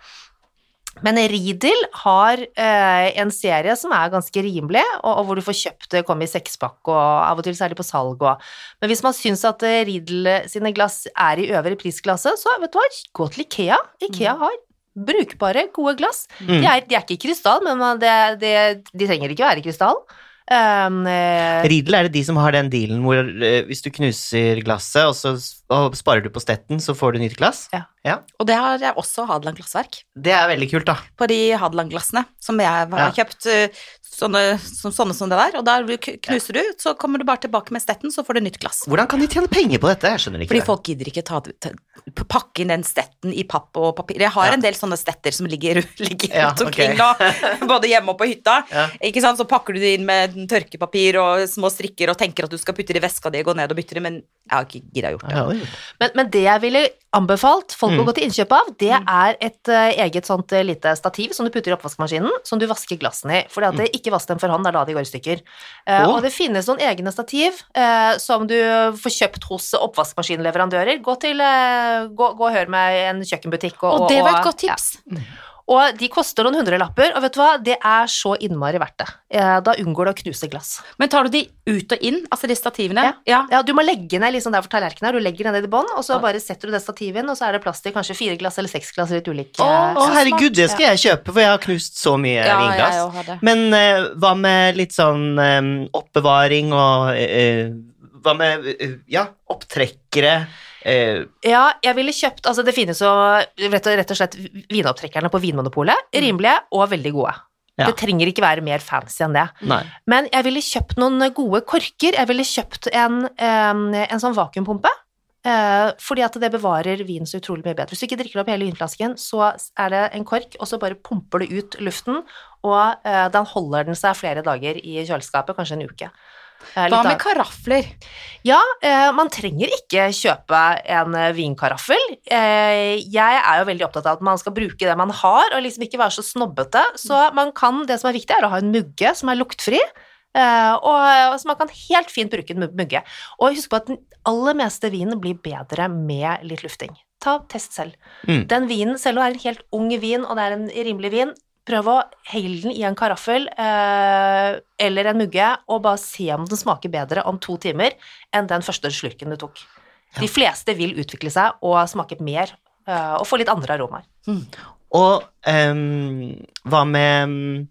men Ridel har eh, en serie som er ganske rimelig, og, og hvor du får kjøpt det, kommer i sekspakk, og av og til så er de på salg og Men hvis man syns at Ridel sine glass er i øvre prisklasse, så vet du hva, gå til Ikea. Ikea har brukbare, gode glass. Mm. De, er, de er ikke i krystall, men man- det, det, de trenger ikke være i krystall. Um, eh, Riedel er det de som har den dealen hvor eh, hvis du knuser glasset, og så og sparer du på stetten, så får du nytt glass? Ja. Og det har jeg også Hadeland glassverk. Det er veldig kult, da. På de Hadeland-glassene som jeg har Ja. kjøpt, eh, sånne, som, sånne som det der. Og der knuser knuser du, så kommer du bare tilbake med stetten, så får du nytt glass. Hvordan kan de tjene penger på dette? Jeg skjønner ikke Fordi det. folk gidder ikke ta, ta, pakke inn den stetten i papp og papir. Jeg har Ja. en del sånne stetter som ligger, (laughs) ligger Ja, rundt omkring nå, (laughs) både hjemme og på hytta. Ja. Ikke sant? Så pakker du det inn med tørkepapir og små strikker og tenker at du skal putte det i veska di og gå ned og bytte det, men jeg har ikke gidda gjort det. Men, men det jeg ville anbefalt folk å Mm. gå til innkjøp av, det er et uh, eget sånt uh, lite stativ som du putter i oppvaskmaskinen, som du vasker glassene i. For at det ikke vask dem for hånd, det er da de går i stykker. Uh, Å. Og det finnes noen egne stativ eh, som du får kjøpt hos oppvaskmaskinleverandører. Gå, til, gå, gå og hør med en kjøkkenbutikk. Og, Og det var et godt tips. Ja. Og de koster noen hundrelapper, og vet du hva, det er så innmari verdt det. Eh, Da unngår du å knuse glass. Men tar du de ut og inn, altså de stativene? Ja. ja. Ja, du må legge ned liksom der for tallerkenen er, du legger den ned i bånn, og så bare setter du det stativet inn, og så er det plass til kanskje fire glass eller seks glass litt ulike Å, å, herregud, det skal jeg kjøpe, for jeg har knust så mye Ja, vinglass. Men uh, hva med litt sånn um, oppbevaring og eh, Hva med eh, ja, opptrekkere? eh, Ja, jeg ville kjøpt Altså, det finnes jo rett og, rett og slett vinopptrekkerne på Vinmonopolet. Rimelige og veldig gode. Ja. Det trenger ikke være mer fancy enn det. nei. Men jeg ville kjøpt noen gode korker. Jeg ville kjøpt en, en, en sånn vakuumpumpe. eh, fordi at det bevarer vin så utrolig mye bedre. Hvis du ikke drikker opp hele vinflasken, så er det en kork, og så bare pumper du ut luften, og eh, da holder den seg flere dager i kjøleskapet, kanskje en uke. Hva med karafler? ja, eh, man trenger ikke kjøpe en eh, vinkaraffel. Eh, jeg er jo veldig opptatt av at man skal bruke det man har, og liksom ikke være så snobbete. Så man kan, det som er viktig, er å ha en mugge som er luktfri. og så man kan helt fint bruke en mugge. Og husk på at den aller meste vinen blir bedre med litt lufting. Ta test selv. Mm. Den vinen, selv om det er en helt ung vin, og det er en rimelig vin, prøv å heile den i en karaffel eh, eller en mugge, og bare se om den smaker bedre om to timer enn den første slurken du tok. De fleste vil utvikle seg og smake mer, eh, og få litt andre aromaer. Og ehm, hva med mm,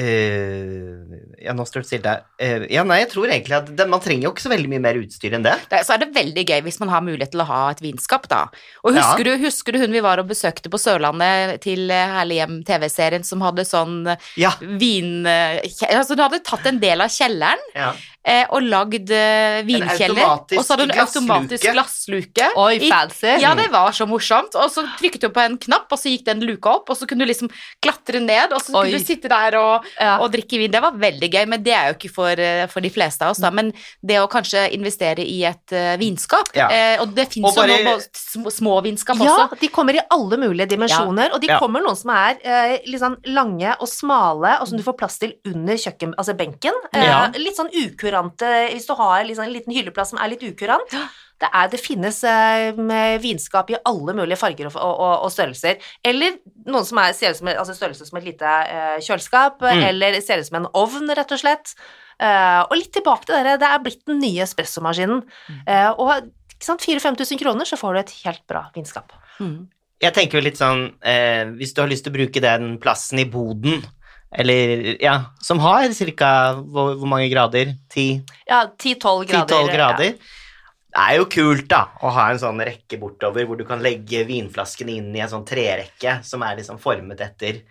eh, Ja, nå står det stille. Uh, ja, nei, jeg tror egentlig at det, man trenger jo ikke så veldig mye mer utstyr enn det. Det, så er det veldig gøy hvis man har mulighet til å ha et vinskap, da. Og husker, du, husker du hun vi var og besøkte på Sørlandet til eh, Herlig hjem TV-serien som hadde sånn Ja. vin... eh, Altså hun hadde tatt en del av kjelleren ja. Eh, og lagd eh, vinkjeller, og så hadde hun automatisk glassluke. Oi, I- fancy! Ja, det var så morsomt. Og så trykket du på en knapp, og så gikk den luka opp, og så kunne du liksom klatre ned, og så Oi. kunne du sitte der og, Ja. og drikke vin. Det var veldig gøy, men det er jo ikke for, eh, for de fleste av oss, da. Men det å kanskje investere i et uh, vinskap, Ja. eh, og det fins jo bare- nå små, små vinskap Ja, også. de kommer i alle mulige dimensjoner, og de Ja. kommer noen som er eh, litt sånn lange og smale, og som du får plass til under kjøkken, altså benken. Eh, Ja. Litt sånn ukurante, hvis du har sånn, en liten hylleplass som er litt ukurant. Det, er, det finnes eh, vinskap i alle mulige farger og, og, og størrelser. Eller noen som er, ser ut som altså størrelse som et lite eh, kjøleskap, Mm. eller ser ut som en ovn, rett og slett. Eh, og litt tilbake til dere, det er blitt den nye espressomaskinen. Eh, og ikke sant, 4000-5000 kroner, så får du et helt bra vinskap. Mm. Jeg tenker jo litt sånn eh, Hvis du har lyst til å bruke den plassen i boden, eller ja, som har ca. Hvor, hvor mange grader? Ti? Ja, 10-12 grader. 10-12 grader. Det er jo kult, da, å ha en sånn rekke bortover hvor du kan legge vinflaskene inn i en sånn trerekke som er liksom formet etter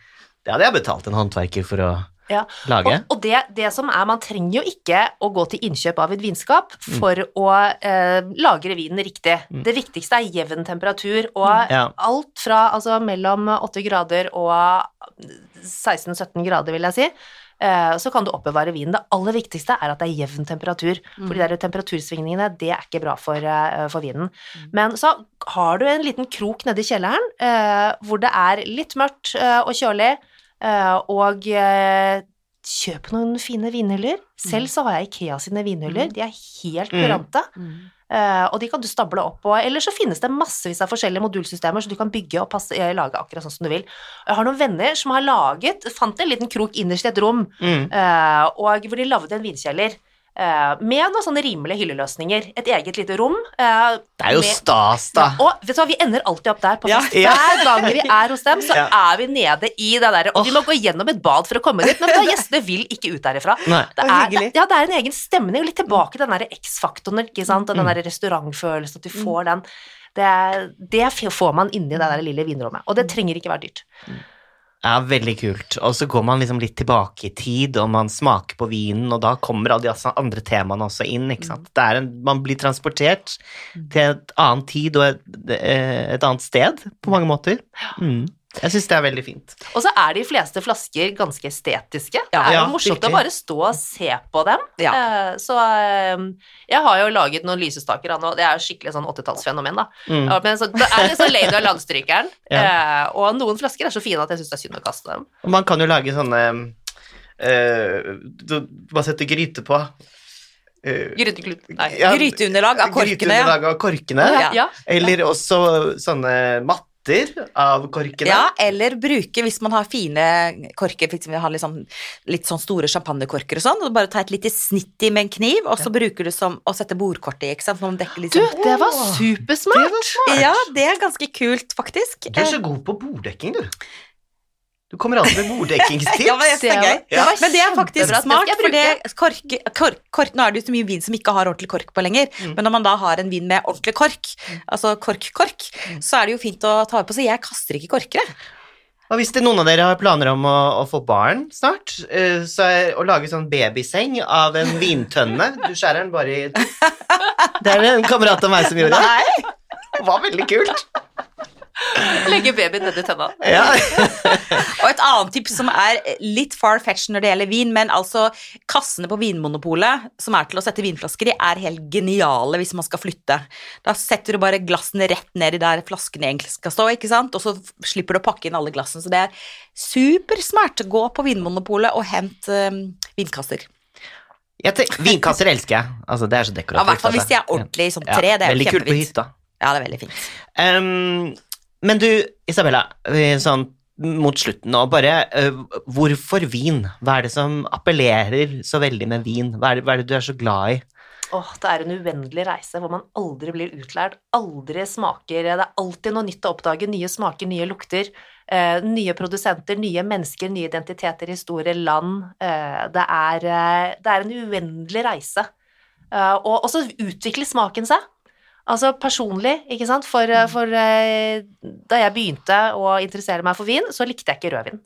Det hadde jeg betalt en håndverker for å Ja. lage. Og, og det, det som er, man trenger jo ikke å gå til innkjøp av et vinskap for å eh, lagre vinen riktig. Det viktigste er jevn temperatur, og Ja. alt fra altså mellom 8 grader og 16-17 grader, vil jeg si, eh, så kan du oppbevare vinen. Det aller viktigste er at det er jevn temperatur, for de der temperatursvingningene, det er ikke bra for, eh, for vinen. Men så har du en liten krok nede i kjelleren eh, hvor det er litt mørkt og kjølig, og kjøp noen fine vinhyller. Selv så har jeg Ikea sine vinhyller, de er helt Mm. kurante. Uh, og de kan du stable opp på. Eller så finnes det massevis av forskjellige modulsystemer, så du kan bygge og passe, eh, lage akkurat sånn som du vil. Jeg har noen venner som har laget Fant en liten krok innerst i et rom, Mm. uh, og hvor de lagde en vinkjeller. Eh, med noen sånne rimelige hylleløsninger. Et eget lite rom. eh, Det er jo med- stas, da. og vet du hva, vi ender alltid opp der på fest. Ja. Hver gang vi er hos dem, så Ja. er vi nede i det der, og vi må gå gjennom et bad for å komme dit, men gjestene vil ikke ut derifra. Nei. Det er det, ja, det er en egen stemning, og litt tilbake til den der X-faktoren, ikke sant, og den der restaurantfølelsen, at du får den. Det, det får man inni det der lille vinrommet, og det trenger ikke være dyrt. Ja, veldig kult. Og så går man liksom litt tilbake i tid, og man smaker på vinen, og da kommer alle de altså andre temaene også inn, ikke sant. Det er en, man blir transportert til et annet tid og et, et annet sted, på mange måter. Mm. Jeg syns det er veldig fint. Og så er de fleste flasker ganske estetiske. Det er Ja, jo morsomt virkelig. å bare stå og se på dem. Ja. Eh, Så eh, jeg har jo laget noen lysestaker av nå, det er jo skikkelig sånn 80-tallsfenomen, da. Mm. Men så, det er litt sånn Lady og Landstrykeren, (laughs) Ja. eh, og noen flasker er så fine at jeg syns det er synd å kaste dem. Og man kan jo lage sånne eh, Du bare setter gryte på. Uh. Gryteunderlag av korkene. Gryteunderlag av korkene. Ja. Ja. Eller også sånne matter av korkene. Ja, eller bruke, hvis man har fine korker, f.eks. Liksom, litt sånn, litt sånn store champagnekorker og sånn, og bare ta et lite snitt i med en kniv, og så bruker du som å sette bordkortet i, ikke sant, man dekker Du, liksom det var supersmart! Ja, det er ganske kult, faktisk. Du er så god på borddekking, du. Du kommer alltid med borddekkingstips. (laughs) Ja, men det er gøy. det var Men det er faktisk kjempebra. smart, for det kork, kork, kork, Nå er det jo så mye vin som ikke har ordentlig kork på lenger, Mm. men når man da har en vin med ordentlig kork, altså kork-kork, Mm. så er det jo fint å ta på, så jeg kaster ikke korker. Og hvis det er noen av dere har planer om å, å få barn snart, uh, så er å lage sånn babyseng av en vintønne Du skjærer den bare i (laughs) Det er det en kamerat av meg som gjorde. Nei. Det var veldig kult. (laughs) Legge babyen nedi tønna. Ja. (laughs) Og et annet tips som er litt far-fetched når det gjelder vin, men altså kassene på Vinmonopolet, som er til å sette vinflasker i, er helt geniale hvis man skal flytte. Da setter du bare glassene rett ned i der flaskene egentlig skal stå, ikke sant, og så slipper du å pakke inn alle glassene. Så det er supersmart. Gå på Vinmonopolet og hent um, vinkasser. Vinkasser elsker jeg. Altså, det er så Ja, dekorativt. Ja, hvert fall hvis de er ordentlig sånn Ja, tre. Det er Veldig kult på hytta. Ja, det er veldig fint. Ehm, men du, Isabella, eh, sånn mot slutten nå, bare eh, hvorfor vin? Hva er det som appellerer så veldig med vin? Hva er det, hva er det du er så glad i? Åh, det er en uendelig reise hvor man aldri blir utlært, aldri smaker Det er alltid noe nytt å oppdage. Nye smaker, nye lukter. eh, nye produsenter, nye mennesker, nye identiteter, historier, land. Eh, det, er, eh, det er en uendelig reise. Eh, og og så utvikler smaken seg. Altså personlig, ikke sant. For, eh, for eh, da jeg begynte å interessere meg for vin, så likte jeg ikke rødvin.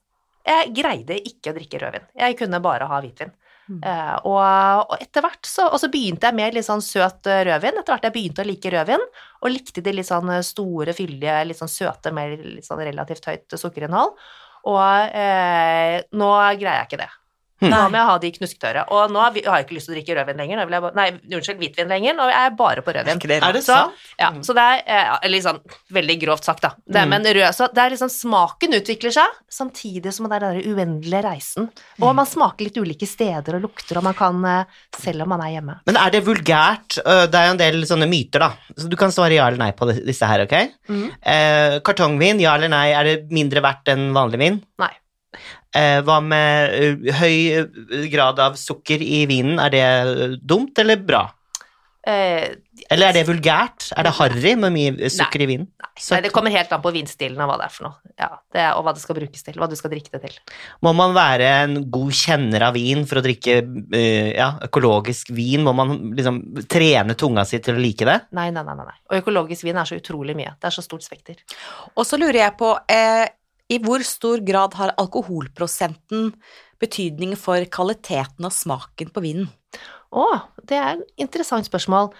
Jeg greide ikke å drikke rødvin. Jeg kunne bare ha hvitvin. Mm. Eh, og, og etter hvert så Og så begynte jeg med litt sånn søt rødvin. Etter hvert jeg begynte å like rødvin, og likte de litt sånn store, fyldige, litt sånn søte med litt sånn relativt høyt sukkerinnhold. Og eh, nå greier jeg ikke det. Hm. Nå må jeg ha de knusktørre. Og nå har jeg ikke lyst til å drikke rødvin lenger. Bare, nei, unnskyld, hvitvin lenger. Nå er jeg bare på rødvin. Er det Er det Så- sant? Ja, så det er ja, Eller sånn veldig grovt sagt, da. Det Mm. men rød, så det er liksom smaken utvikler seg, samtidig som det er den uendelige reisen. Og man smaker litt ulike steder og lukter, og man kan eh, Selv om man er hjemme. Men er det vulgært? Øh, Det er jo en del sånne myter, da. Så du kan svare ja eller nei på disse her, ok? Mm. Eh, kartongvin, ja eller nei? Er det mindre verdt enn vanlig vin? Nei. Eh, hva med øh, høy øh, grad av sukker i vinen? Er det dumt eller bra? Eh, Eller er det vulgært? Er det harry med mye sukker i vinen? nei, det kommer helt an på vinstilen og hva det er for noe. Ja, det er, og hva det skal brukes til. Hva du skal drikke det til. Må man være en god kjenner av vin for å drikke ja, økologisk vin? Må man liksom trene tunga si til å like det? Nei, nei, nei. nei, nei. Og økologisk vin er så utrolig mye. Det er så stort spekter. Og så lurer jeg på eh, i hvor stor grad har alkoholprosenten betydning for kvaliteten og smaken på vinen? Å, det er et interessant spørsmål.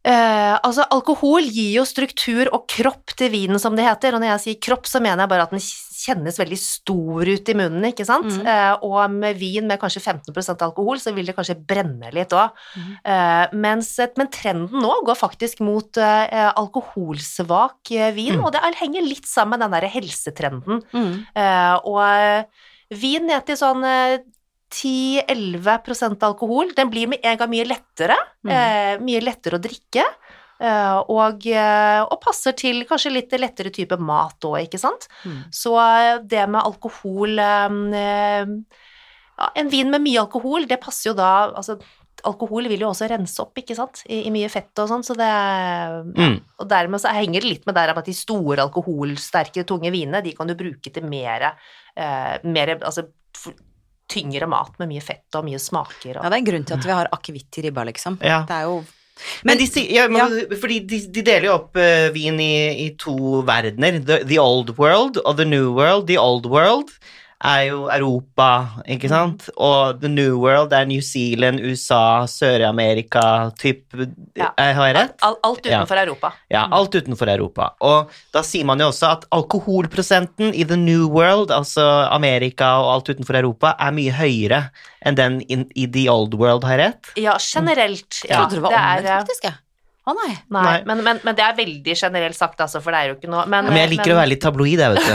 Eh, altså, alkohol gir jo struktur og kropp til vinen, som det heter. Og når jeg sier kropp, så mener jeg bare at den kjennes veldig stor ut i munnen, ikke sant? Mm. Uh, og med vin med kanskje 15% alkohol, så vil det kanskje brenne litt òg. Mm. Uh, men trenden nå går faktisk mot alkoholsvak vin, Mm. og det er- henger litt sammen med den derre helsetrenden. Mm. Og vin ned til sånn 10-11% alkohol. Den blir med en gang mye lettere. Mm. Eh, mye lettere å drikke. eh, og, eh, og passer til kanskje litt lettere type mat òg, ikke sant. Mm. Så eh, det med alkohol eh, ja, En vin med mye alkohol, det passer jo da altså, Alkohol vil jo også rense opp, ikke sant, i, i mye fett og sånn, så det Mm. Og dermed så henger det litt med der at de store alkoholsterke, tunge vinene, de kan du bruke til mer, eh, mer altså tyngre mat med mye fett og mye smaker og Ja, det er en grunn til at vi har akevitt i ribba, liksom. Ja. Det er jo Men, de, sier- ja, men, fordi de, de deler jo opp uh, vin i, i to verdener. The, the old world og the new world. The old world er jo Europa, ikke sant? Og the new world er New Zealand, USA, Sør-Amerika typ Ja. eh, Har jeg rett? Alt, alt utenfor Europa. Ja, alt utenfor Europa. Og da sier man jo også at alkoholprosenten i the new world, altså Amerika og alt utenfor Europa, er mye høyere enn den in, i the old world, har jeg rett? Ja, generelt. Jeg Ja, trodde det var omvendt, faktisk. jeg. Å nei. Nei, Nei. Men, men, men det er veldig generelt sagt, altså, for det er jo ikke noe Men, Men jeg liker å være litt tabloid, jeg, vet du.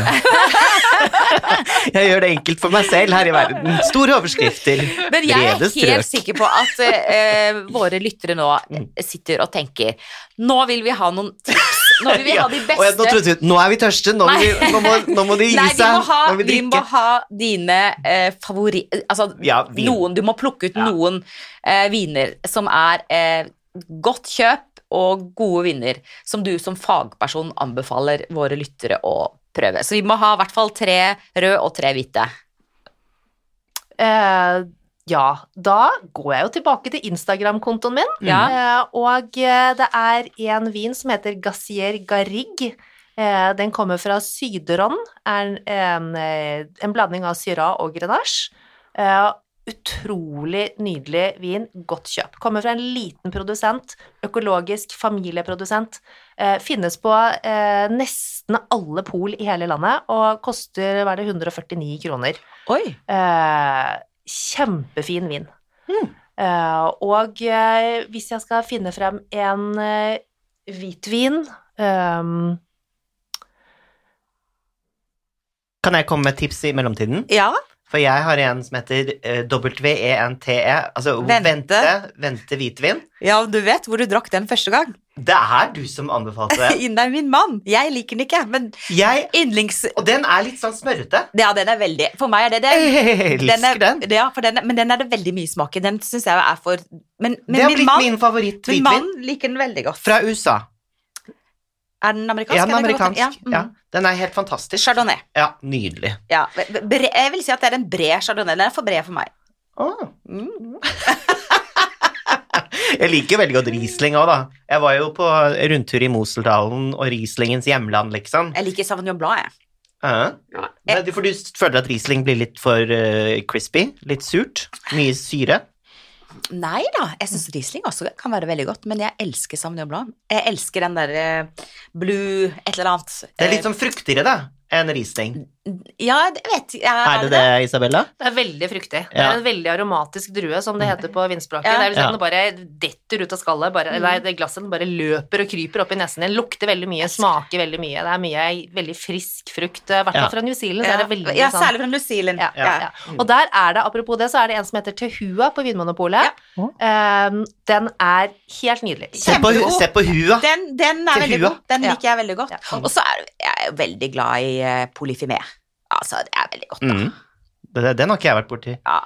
(laughs) jeg gjør det enkelt for meg selv her i verden. Store overskrifter. Men jeg er helt strøk. sikker på at uh, våre lyttere nå eh, sitter og tenker Nå vil vi ha noen tips. Nå vil vi ha de beste og jeg, nå, trodde nå er vi tørste, nå, må, vi, nå, må, nå må de gi Nei, vi seg. må ha, nå må vi vi må ha dine uh, favori... Altså, Ja, noen, du må plukke ut Ja. noen uh, viner som er godt kjøp og gode viner, som du som fagperson anbefaler våre lyttere å prøve. Så vi må ha i hvert fall tre røde og tre hvite. Eh, ja, da går jeg jo tilbake til Instagram-kontoen min. Ja. Eh, og eh, det er en vin som heter Gassier Garrig. Den kommer fra Syderon. er en, en, en blanding av Syrah og Grenache. Utrolig nydelig vin, godt kjøp. Kommer fra en liten produsent, økologisk familieprodusent. Eh, finnes på eh, nesten alle pol i hele landet, og koster, hva er det, 149 kroner. Oi. Eh, kjempefin vin. Mm. Eh, og eh, hvis jeg skal finne frem en eh, hvitvin ehm, Kan jeg komme med tips i mellomtiden? Ja. For jeg har en som heter eh, WENTE, altså Vente. vente, hvitvin. ja, du vet hvor du drakk den første gang. Det er du som anbefalte det. (laughs) Det er min mann. Jeg liker den ikke, men Jeg, yndlings... og den er litt sånn smørrete. Ja, den er veldig For meg er det det. Jeg elsker den. er, Ja, den er, men den er det veldig mye smak i. Den syns jeg er for Men, men Det har blitt min favoritt hvitvin. min mann liker den veldig godt. Fra USA. Er den amerikansk? Ja, den er amerikansk. Ja, Ja, mm. Den er helt fantastisk. Chardonnay. Ja, nydelig. Ja, bre, jeg vil si at det er en bred chardonnay. Den er for bred for meg. Åh. Mm. (laughs) Jeg liker veldig godt Riesling òg, da. Jeg var jo på rundtur i Moseldalen og Rieslingens hjemland, liksom. Jeg liker Sauvignon Blanc, jeg. Ja. Ja. Men du- For du føler at Riesling blir litt for uh, crispy? Litt surt? Mye syre? Nei da, jeg syns Riesling også kan være veldig godt, men jeg elsker Sauvignon Blanc. Jeg elsker den derre blue et eller annet. Det er litt sånn fruktigere, da, enn Riesling. Ja, jeg vet ikke. Er det det, Isabella? Det er veldig fruktig. Det er en veldig aromatisk drue, som det heter på vinspråket. Ja. Det er liksom Ja. den bare detter ut av skallet, bare, eller det glasset den bare løper og kryper opp i nesen din. Lukter veldig mye, smaker veldig mye. Det er mye veldig frisk frukt. I hvert fall Ja. fra New Zealand så er det veldig ja, sånn særlig fra New Zealand. ja, Ja. ja. Og der er det, apropos det, så er det en som heter Tehua på Vinmonopolet. Ja. Um, den er helt nydelig. Se på, se på hua. Den, den er Tehua. veldig god. Den liker jeg veldig godt. Ja. Og så er jeg er veldig glad i uh, polyfimé. Altså, det er veldig godt, da. Mm. Det- Den har ikke jeg vært borti. Ja.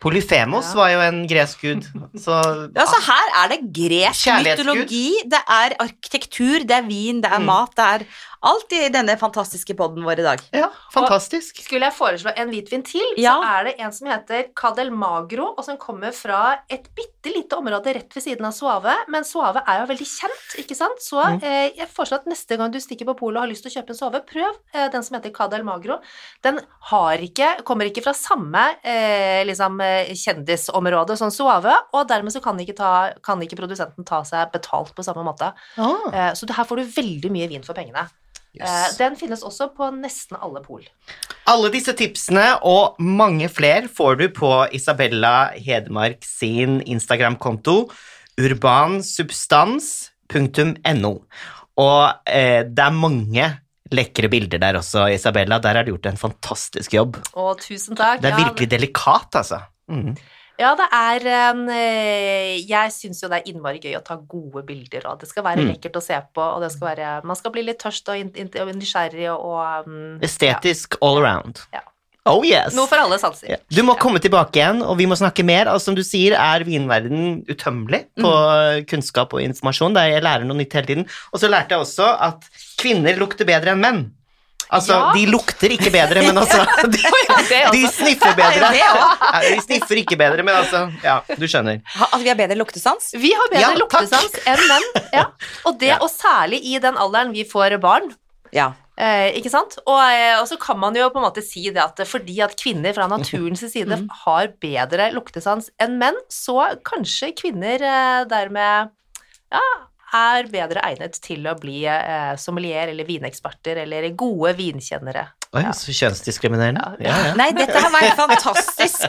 Polyfemos Ja. var jo en gresk gud, så (laughs) Altså, her er det gresk mytologi, det er arkitektur, det er vin, det er Mm. mat, det er alt i denne fantastiske podden vår i dag. Ja, fantastisk. Skulle jeg foreslå en hvitvin til, Ja. så er det en som heter Cadel Magro, og som kommer fra et bitte lite område rett ved siden av Suave. Men Suave er jo veldig kjent, ikke sant? Så Mm. eh, jeg foreslår at neste gang du stikker på polet og har lyst til å kjøpe en Suave, prøv eh, den som heter Cadel Magro. Den har ikke, kommer ikke fra samme eh, liksom, eh, kjendisområde som Suave, og dermed så kan ikke, ta, kan ikke produsenten ta seg betalt på samme måte. Ah, Eh, så her får du veldig mye vin for pengene. Eh, yes. den finnes også på nesten alle pol. Alle disse tipsene og mange flere får du på Isabella Hedmark sin Instagram-konto urbansubstans.no. Og eh, det er mange lekre bilder der også, Isabella. Der har du gjort en fantastisk jobb. Å, tusen takk. Det er Ja, virkelig delikat, altså. Mm. Ja, det er eh, Jeg syns jo det er innmari gøy å ta gode bilder, og det skal være Mm. lekkert å se på, og det skal være Man skal bli litt tørst og, og nysgjerrig og um, Estetisk all around. Ja. Oh yes! Noe for alle sanser. Ja. Du må komme tilbake igjen, og vi må snakke mer. Altså, som du sier, er vinverden utømmelig på Mm. kunnskap og informasjon. Der jeg lærer noe nytt hele tiden. Og så lærte jeg også at kvinner lukter bedre enn menn. Altså, Ja. de lukter ikke bedre, men altså (laughs) De, de sniffer bedre. De sniffer ikke bedre, men altså Ja, du skjønner. Altså, vi har bedre luktesans. Vi har bedre Ja, luktesans enn menn. Ja. Og, det, og særlig i den alderen vi får barn. Ja. Eh, ikke sant? Og, eh, og så kan man jo på en måte si det at fordi at kvinner fra naturens (laughs) side Mm. har bedre luktesans enn menn, så kanskje kvinner eh, dermed ja, er bedre egnet til å bli eh, sommelier eller vineksperter eller gode vinkjennere. Oi, Ja. så kjønnsdiskriminerende. Ja. Ja, ja. Nei, dette har vært fantastisk.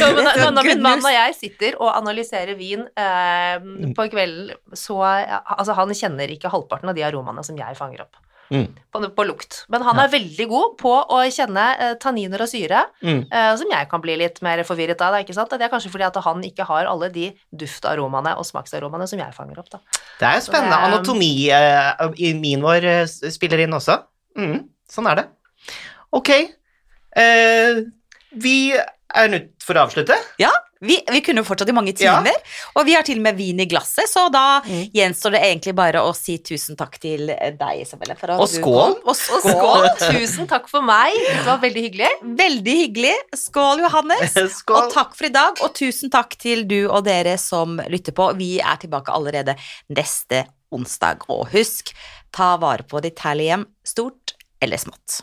Så, men når min mann og jeg sitter og analyserer vin eh, på kvelden, så Altså, han kjenner ikke halvparten av de aromaene som jeg fanger opp. Mm. På, på lukt. Men han er veldig god på å kjenne eh, tanniner og syre, Mm. eh, som jeg kan bli litt mer forvirret av. Da, ikke sant? Det er kanskje fordi at han ikke har alle de duftaromaene og smaksaromaene som jeg fanger opp. Da. Det er jo spennende. Det- Anatomi eh, i min vår eh, spiller inn også. Mm, sånn er det. Ok. Eh, vi er nødt for å avslutte. Ja, vi, vi kunne jo fortsatt i mange Ja. timer, og vi har til og med vin i glasset, så da Mm. gjenstår det egentlig bare å si tusen takk til deg, Isabelle. For at Og du skål. kom. Og Og skål. skål! (laughs) Tusen takk for meg. Det var veldig hyggelig. Veldig hyggelig. Skål, Johannes. (laughs) Skål. Og takk for i dag, og tusen takk til du og dere som lytter på. Vi er tilbake allerede neste onsdag. Og husk, ta vare på ditt herlige hjem, stort eller smått.